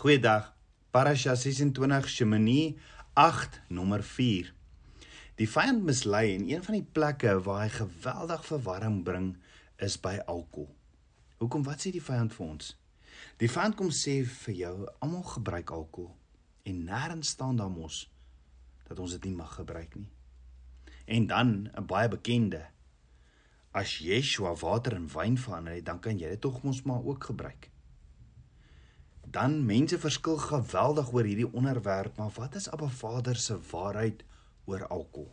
Goeiedag. Parasha 26 Shemini 8 nommer 4. Die vyand mislei en een van die plekke waar hy geweldig verwarring bring is by alkohol. Hoekom wat sê die vyand vir ons? Die vyand kom sê vir jou almal gebruik alkohol en nêrens staan daar mos dat ons dit nie mag gebruik nie. En dan 'n baie bekende As Yeshua water in wyn verander het, dan kan jy dit tog mos maar ook gebruik. Dan mense verskil geweldig oor hierdie onderwerp, maar wat is Abba Vader se waarheid oor alkohol?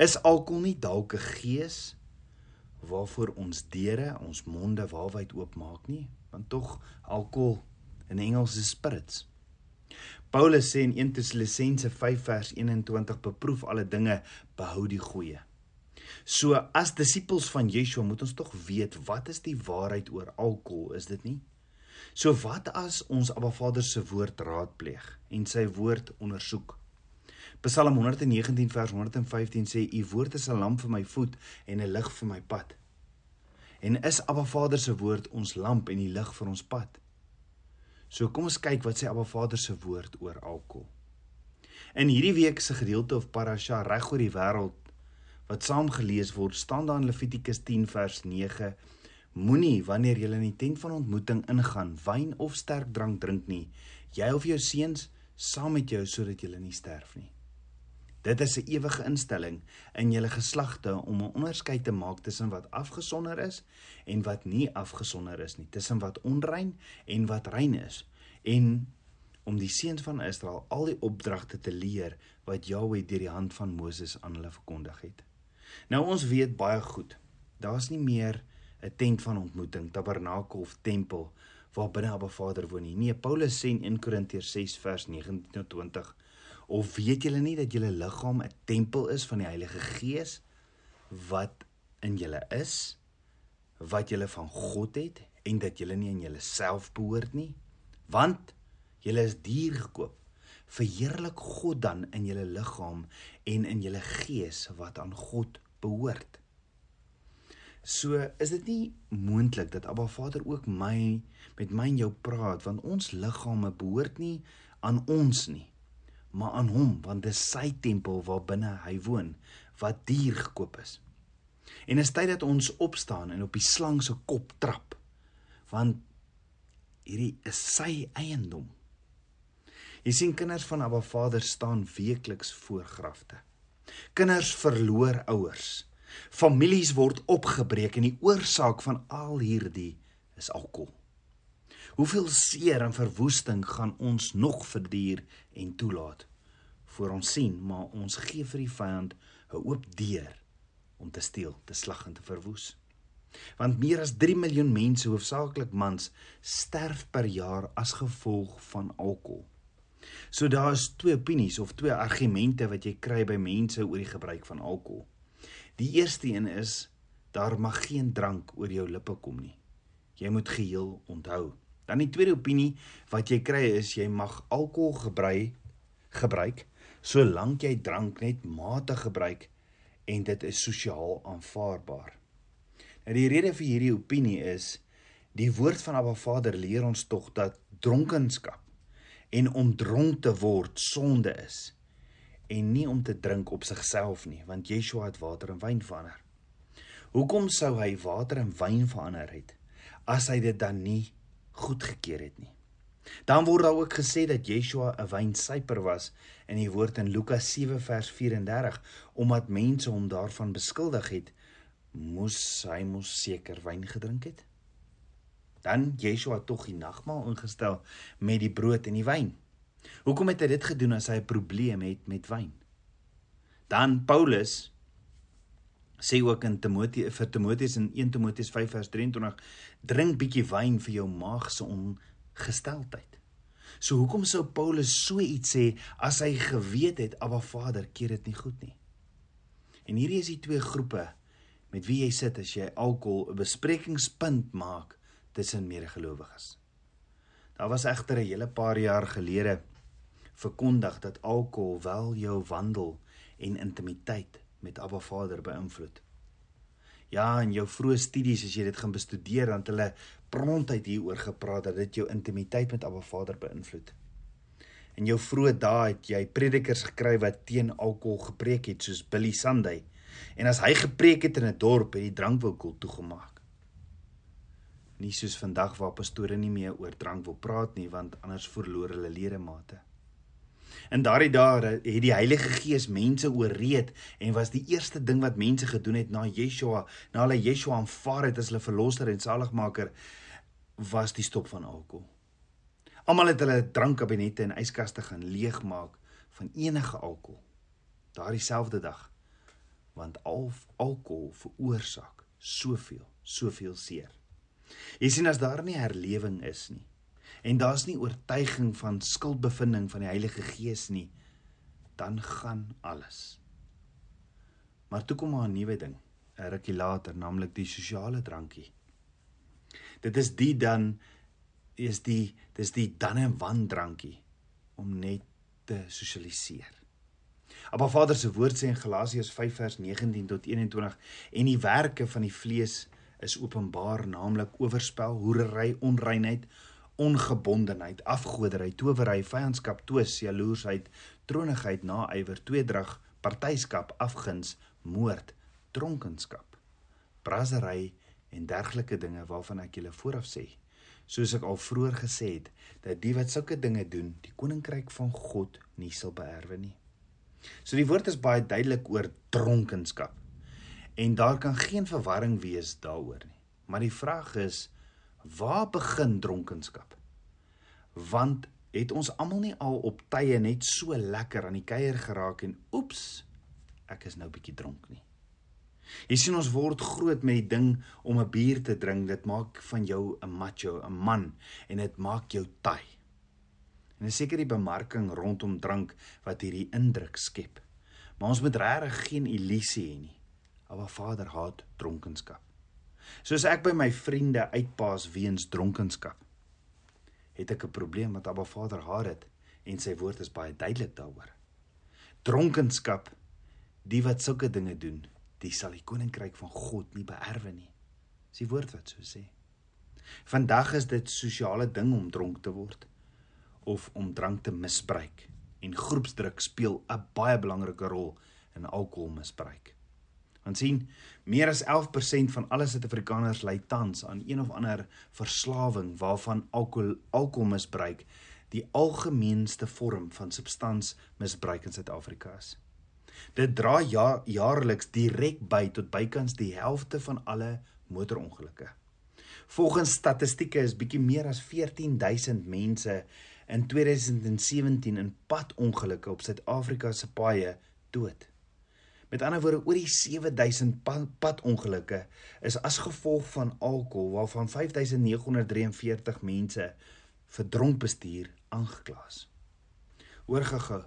Is alkohol nie dalk 'n gees waarvoor ons deure, ons monde waarwyd oopmaak nie? Want tog alkohol in Engels is spirits. Paulus sê in 1 Tessalonisense 5 vers 21 beproef alle dinge, behou die goeie. So as disippels van Yeshua moet ons tog weet wat is die waarheid oor alkohol, is dit nie? So wat as ons Abba Vader se woord raadpleeg en sy woord ondersoek? Psalm 119 vers 115 sê u woord is 'n lamp vir my voet en 'n lig vir my pad. En is Abba Vader se woord ons lamp en die lig vir ons pad? So kom ons kyk wat sê Abba Vader se woord oor alkohol. In hierdie week se gedeelte of parasha reg oor die wêreld wat saam gelees word, staan daar in Levitikus 10 vers 9: Moenie wanneer jy in die tent van ontmoeting ingaan, wyn of sterk drank drink nie, jy of jou seuns saam met jou sodat jy nie sterf nie. Dit is 'n ewige instelling in julle geslagte om 'n onderskeid te maak tussen wat afgesonder is en wat nie afgesonder is nie, tussen wat onrein en wat rein is. En om die seuns van Israel al die opdragte te leer wat Jahweh deur die hand van Moses aan hulle verkondig het. Nou ons weet baie goed, daar's nie meer 'n tent van ontmoeting, tabernakel of tempel waar binne Abba Vader woon nie. Nee, Paulus sê in 1 Korintiërs 6 vers 19 tot 20: "Of weet julle nie dat julle liggaam 'n tempel is van die Heilige Gees wat in julle is, wat julle van God het en dat julle nie aan julleself behoort nie? Want julle is duur gekoop." verheerlik God dan in julle liggaam en in julle gees wat aan God behoort. So is dit nie moontlik dat Abba Vader ook my met my en jou praat want ons liggame behoort nie aan ons nie maar aan hom want dit is sy tempel waar binne hy woon wat duur gekoop is. En is tyd dat ons opstaan en op die slang se kop trap want hierdie is sy eiendom. Jy sien kinders van Abba Vader staan weekliks voor grafte. Kinders verloor ouers. Families word opgebreek en die oorsaak van al hierdie is alkohol. Hoeveel seer en verwoesting gaan ons nog verduur en toelaat voor ons sien, maar ons gee vir die vyand 'n oop deur om te steel, te slag en te verwoes. Want meer as 3 miljoen mense, hoofsaaklik mans, sterf per jaar as gevolg van alkohol. So daar is twee opinies of twee argumente wat jy kry by mense oor die gebruik van alkohol. Die eerste een is daar mag geen drank oor jou lippe kom nie. Jy moet geheel onthou. Dan die tweede opinie wat jy kry is jy mag alkohol gebruik gebruik solank jy drank net matig gebruik en dit is sosiaal aanvaarbaar. Nou die rede vir hierdie opinie is die woord van Abba Vader leer ons tog dat dronkenskap en om dronk te word sonde is en nie om te drink op sigself nie want Yeshua het water in wyn verander. Hoekom sou hy water in wyn verander het as hy dit dan nie goedgekeur het nie? Dan word daar ook gesê dat Yeshua 'n wynsuiper was in die woord in Lukas 7 vers 34 omdat mense hom daarvan beskuldig het moes hy mos seker wyn gedrink het. Dan Yeshua tog die nagmaal ingestel met die brood en die wyn. Hoekom het hy dit gedoen as hy 'n probleem het met wyn? Dan Paulus sê ook in Timoteus vir Timoteus in 1 Timoteus 5 vers 23 drink bietjie wyn vir jou maag se ongesteldheid. So hoekom sou Paulus so iets sê as hy geweet het Abba Vader keer dit nie goed nie? En hierdie is die twee groepe met wie jy sit as jy alkohol 'n besprekingspunt maak tussen medegelowiges. Daar was egter 'n hele paar jaar gelede verkondig dat alkohol wel jou wandel en intimiteit met Abba Vader beïnvloed. Ja, in jou vroeë studies as jy dit gaan bestudeer dan het hulle prontuit hieroor gepraat dat dit jou intimiteit met Abba Vader beïnvloed. In jou vroeë dae het jy predikers gekry wat teen alkohol gepreek het soos Billy Sunday. En as hy gepreek het in 'n dorp, het die drankwinkel toegemaak. Nie soos vandag waar pastore nie meer oor drank wil praat nie want anders verloor hulle ledemate. In daardie dae het die Heilige Gees mense ooreed en was die eerste ding wat mense gedoen het na Yeshua, na hulle Yeshua aanvaar het as hulle verlosser en saligmaker, was die stop van alkohol. Almal het hulle drankkabinette en yskaste gaan leegmaak van enige alkohol. Daardie selfde dag want al alkohol veroorsaak soveel, soveel seer. Jy sien as daar nie herlewing is nie en daar's nie oortuiging van skuldbevinding van die Heilige Gees nie, dan gaan alles. Maar toe kom maar 'n nuwe ding, 'n rukkie later, naamlik die sosiale drankie. Dit is die dan is die dis die dan en wan drankie om net te sosialiseer. Maar Vader se woord sê in Galasiërs 5 vers 19 tot 21 en die werke van die vlees is openbaar, naamlik oorspel, hoerery, onreinheid, ongebondenheid, afgoderry, towery, vyandskap, twis, jaloersheid, tronigheid, naaiwer, tweedrag, partyskap, afguns, moord, dronkenskap, brasery en dergelike dinge waarvan ek julle vooraf sê. Soos ek al vroeër gesê het, dat die wat sulke dinge doen, die koninkryk van God nie sal beerwe nie. So die woord is baie duidelik oor dronkenskap. En daar kan geen verwarring wees daaroor nie. Maar die vraag is waar begin dronkenskap? Want het ons almal nie al op tye net so lekker aan die kuier geraak en oeps, ek is nou bietjie dronk nie. Jy sien ons word groot met die ding om 'n bier te drink. Dit maak van jou 'n macho, 'n man en dit maak jou taai. En dis seker die bemarking rondom drank wat hierdie indruk skep. Maar ons moet regtig geen illusie hê nie. Alwa Vader haat dronkenskap. Soos ek by my vriende uitpaas weens dronkenskap, het ek 'n probleem met Abba Vader haat dit en sy woord is baie duidelik daaroor. Dronkenskap, die wat sulke dinge doen, die sal die koninkryk van God nie beerwe nie. Dis die woord wat so sê. Vandag is dit sosiale ding om dronk te word of om drank te misbruik en groepsdruk speel 'n baie belangrike rol in alkoholmisbruik. Want sien, meer as 11% van alle Suid-Afrikaners ly tans aan een of ander verslawing waarvan alkohol alkoholmisbruik die algemeenste vorm van substansmisbruik in Suid-Afrika is. Dit dra ja, jaarliks direk by tot bykans die helfte van alle motorongelukke. Volgens statistieke is bietjie meer as 14000 mense in 2017 in padongelukke op Suid-Afrika se paaie dood. Met ander woorde, oor die 7000 padongelukke is as gevolg van alkohol waarvan 5943 mense vir dronk bestuur aangekla is. Hoor gou-gou,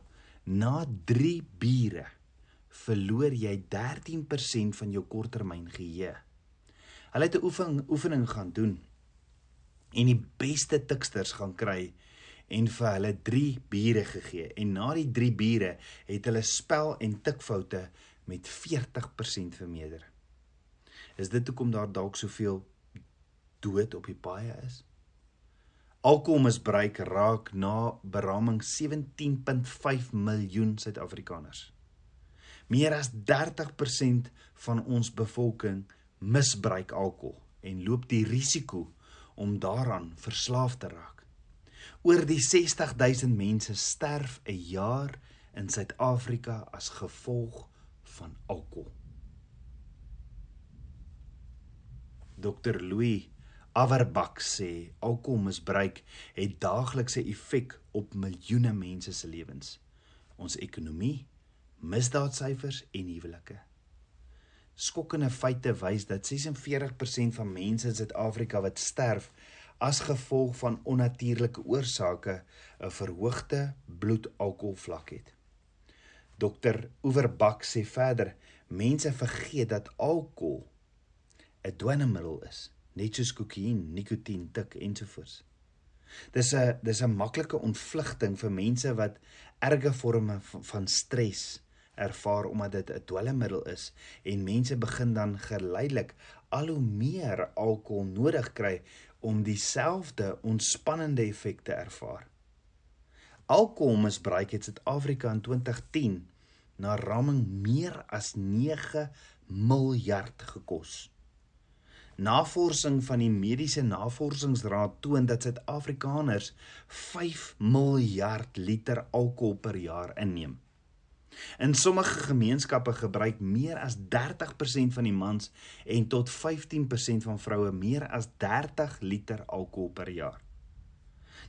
na 3 biere verloor jy 13% van jou korttermyn geheue. Hulle het 'n oefening oefening gaan doen en die beste tiksters gaan kry en vir hulle 3 bure gegee en na die 3 bure het hulle spel en tikfoute met 40% vermeerder. Is dit hoekom daar dalk soveel dood op die paaie is? Alkoholmisbruik raak na beraming 17.5 miljoen Suid-Afrikaners. Meer as 30% van ons bevolking misbruik alkohol en loop die risiko om daaraan verslaaf te raak. Oor die 60000 mense sterf 'n jaar in Suid-Afrika as gevolg van alkohol. Dr Louis Averbach sê alkoholmisbruik het daaglikse effek op miljoene mense se lewens. Ons ekonomie, misdaadsyfers en huwelike. Skokkende feite wys dat 46% van mense in Suid-Afrika wat sterf as gevolg van onnatuurlike oorsake 'n verhoogde bloedalkoholvlak het. Dr Oeverbak sê verder, mense vergeet dat alkohol 'n dwelmmiddel is, net soos kokain, nikotien, tik ensovoorts. Dis 'n dis 'n maklike ontvlugting vir mense wat erge forme van stres ervaar omdat dit 'n dwelmmiddel is en mense begin dan geleidelik al hoe meer alkohol nodig kry om dieselfde ontspannende effek te ervaar. Alkoholmisbruik het Suid-Afrika in 2010 na ramming meer as 9 miljard gekos. Navorsing van die Mediese Navorsingsraad toon dat Suid-Afrikaners 5 miljard liter alkohol per jaar inneem. In sommige gemeenskappe gebruik meer as 30% van die mans en tot 15% van vroue meer as 30 liter alkohol per jaar.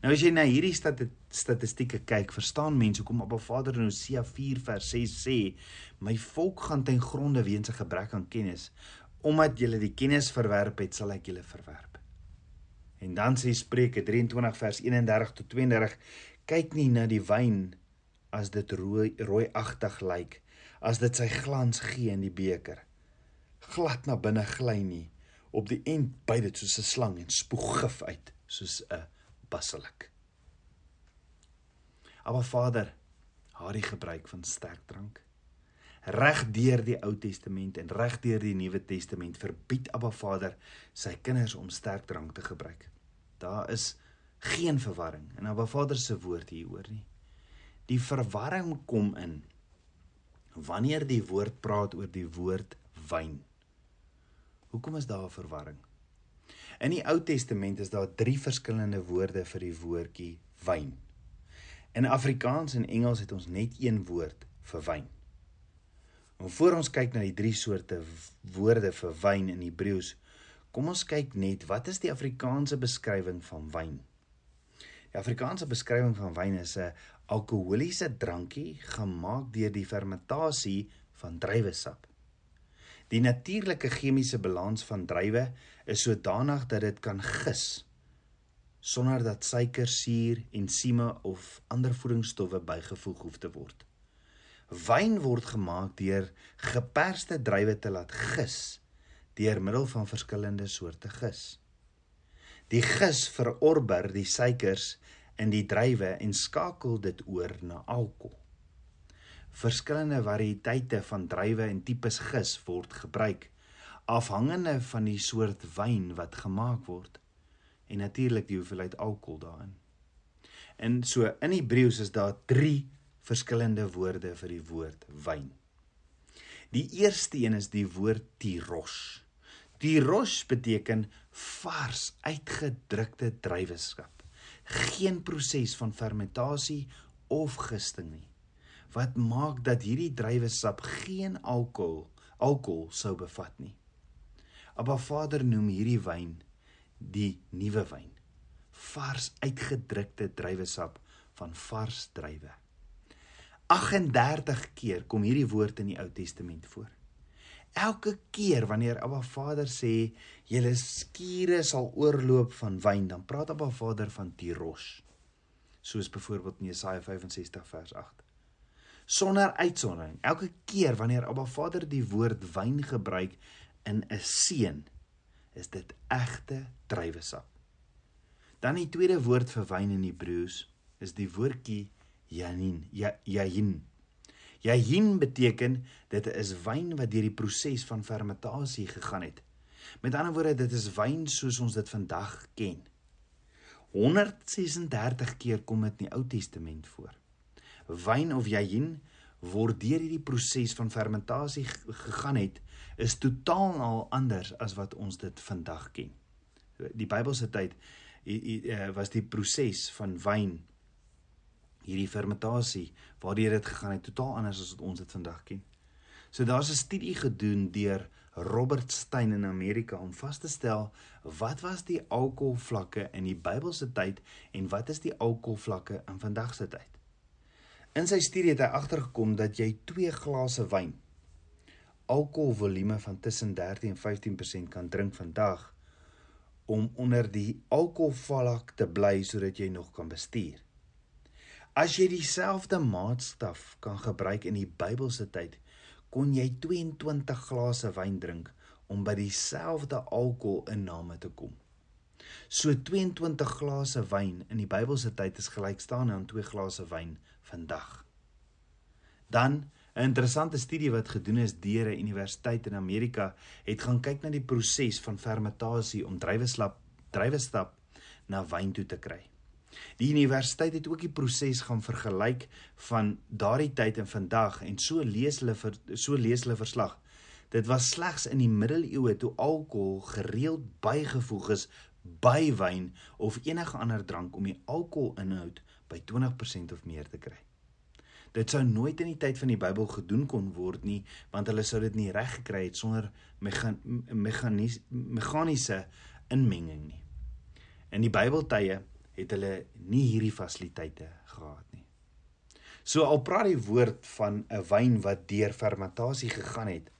Nou as jy na hierdie statistieke kyk, verstaan mense hoekom Abba Vader in Hosea 4 vers 6 sê: "My volk gaan ten gronde weens 'n gebrek aan kennis, omdat julle die kennis verwerp het, sal ek julle verwerp." En dan sê Spreuke 23 vers 31 tot 32: "Kyk nie na die wyn as dit rooi rooiagtig lyk, as dit sy glans gee in die beker. Glad na binne gly nie, op die end byt dit soos 'n slang en spoeg gif uit soos 'n basilik. Maar Vader, haar die gebruik van sterk drank reg deur die Ou Testament en reg deur die Nuwe Testament verbied Abba Vader sy kinders om sterk drank te gebruik. Daar is geen verwarring in Abba Vader se woord hieroor nie. Die verwarring kom in wanneer die woord praat oor die woord wyn. Hoekom is daar verwarring? In die Ou Testament is daar 3 verskillende woorde vir die woordjie wyn. In Afrikaans en Engels het ons net een woord vir wyn. En voor ons kyk na die drie soorte woorde vir wyn in Hebreëus, kom ons kyk net wat is die Afrikaanse beskrywing van wyn? Die Afrikaanse beskrywing van wyn is 'n alkoholiese drankie gemaak deur die fermentasie van druiwesap. Die natuurlike chemiese balans van druiwe is sodanig dat dit kan gis sonder dat suiker, suur, ensieme of ander voedingsstowwe bygevoeg hoef te word. Wyn word gemaak deur geperste druiwe te laat gis deur middel van verskillende soorte gis. Die gis verorber die suikers in die druiwe en skakel dit oor na alkohol. Verskillende variëteite van druiwe en tipes gis word gebruik afhangende van die soort wyn wat gemaak word en natuurlik die hoeveelheid alkohol daarin. En so in Hebreëus is daar 3 verskillende woorde vir die woord wyn. Die eerste een is die woord tiros. Die ros beteken vars uitgedrukte druiweskap. Geen proses van fermentasie of gisting nie. Wat maak dat hierdie druiwesap geen alkohol alkohol sou bevat nie. Abba Vader noem hierdie wyn die nuwe wyn. Vars uitgedrukte druiwesap van vars druiwe. 38 keer kom hierdie woord in die Ou Testament voor. Elke keer wanneer Abba Vader sê julle skure sal oorloop van wyn, dan praat Abba Vader van tiros. Soos byvoorbeeld in Jesaja 65 vers 8. Sonder uitsondering, elke keer wanneer Abba Vader die woord wyn gebruik in 'n seën, is dit egte druiwesap. Dan die tweede woord vir wyn in Hebreëus is die woordjie yanin, ja, yayin. Beteken dit is wyn wat deur die proses van fermentasie gegaan het. Met ander woorde, dit is wyn soos ons dit vandag ken. 136 keer kom dit in die Ou Testament voor. Wyn of yahin word deur hierdie proses van fermentasie gegaan het, is totaal al anders as wat ons dit vandag ken. Die Bybelse tyd eh, was die proses van wyn hierdie fermentasie waardeur dit gegaan het totaal anders as wat ons dit vandag ken. So daar's 'n studie gedoen deur Robert Stein in Amerika om vas te stel wat was die alkoholvlakke in die Bybelse tyd en wat is die alkoholvlakke in vandag se tyd. In sy studie het hy agtergekom dat jy 2 glase wyn alkoholvolume van tussen 13 en 15% kan drink vandag om onder die alkoholvlak te bly sodat jy nog kan bestuur. As jy dieselfde maatstaf kan gebruik in die Bybelse tyd, kon jy 22 glase wyn drink om by dieselfde alkoholinname te kom. So 22 glase wyn in die Bybelse tyd is gelykstaande aan 2 glase wyn vandag. Dan 'n interessante studie wat gedoen is deur 'n universiteit in Amerika het gaan kyk na die proses van fermentasie om druiwesap druiwestap na wyn toe te kry. Die universiteit het ook die proses gaan vergelyk van daardie tyd en vandag en so lees hulle vir so lees hulle verslag. Dit was slegs in die middeleeue toe alkohol gereeld bygevoeg is by wyn of enige ander drank om die alkoholinhoud by 20% of meer te kry. Dit sou nooit in die tyd van die Bybel gedoen kon word nie, want hulle sou dit nie reg gekry het sonder meganiese inmenging nie. In die Bybeltye het hulle nie hierdie fasiliteite gehad nie. So al praat die woord van 'n wyn wat deur fermentasie gegaan het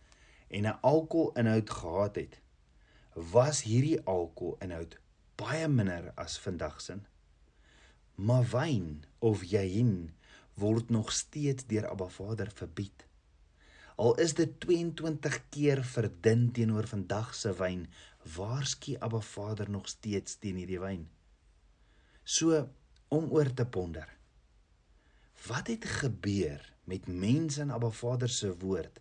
en 'n alkoholinhoud gehad het, was hierdie alkoholinhoud baie minder as vandag se. Maar wyn of jahin word nog steeds deur Abba Vader verbied. Al is dit 22 keer verdun teenoor vandag se wyn, waarsku Abba Vader nog steeds teen hierdie wyn. So om oor te ponder. Wat het gebeur met mense in Abba Vader se woord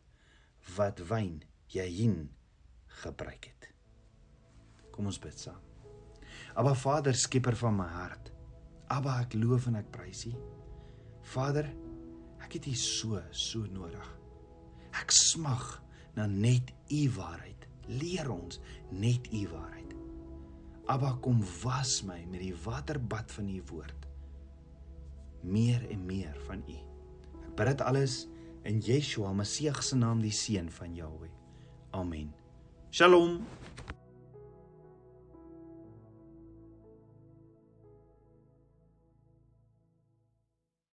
wat wyn jahin gebruik het? Kom ons bid saam. Abba Vader, skieper van my hart. Abba, ek loof en ek prys U. Vader, ek het U so so nodig. Ek smag na net U waarheid. Leer ons net U waarheid. Abba, kom was my met die waterbad van U woord. Meer en meer van U. Ek bid dit alles in Yeshua Messie se naam, die seun van Jahweh. Amen. Shalom.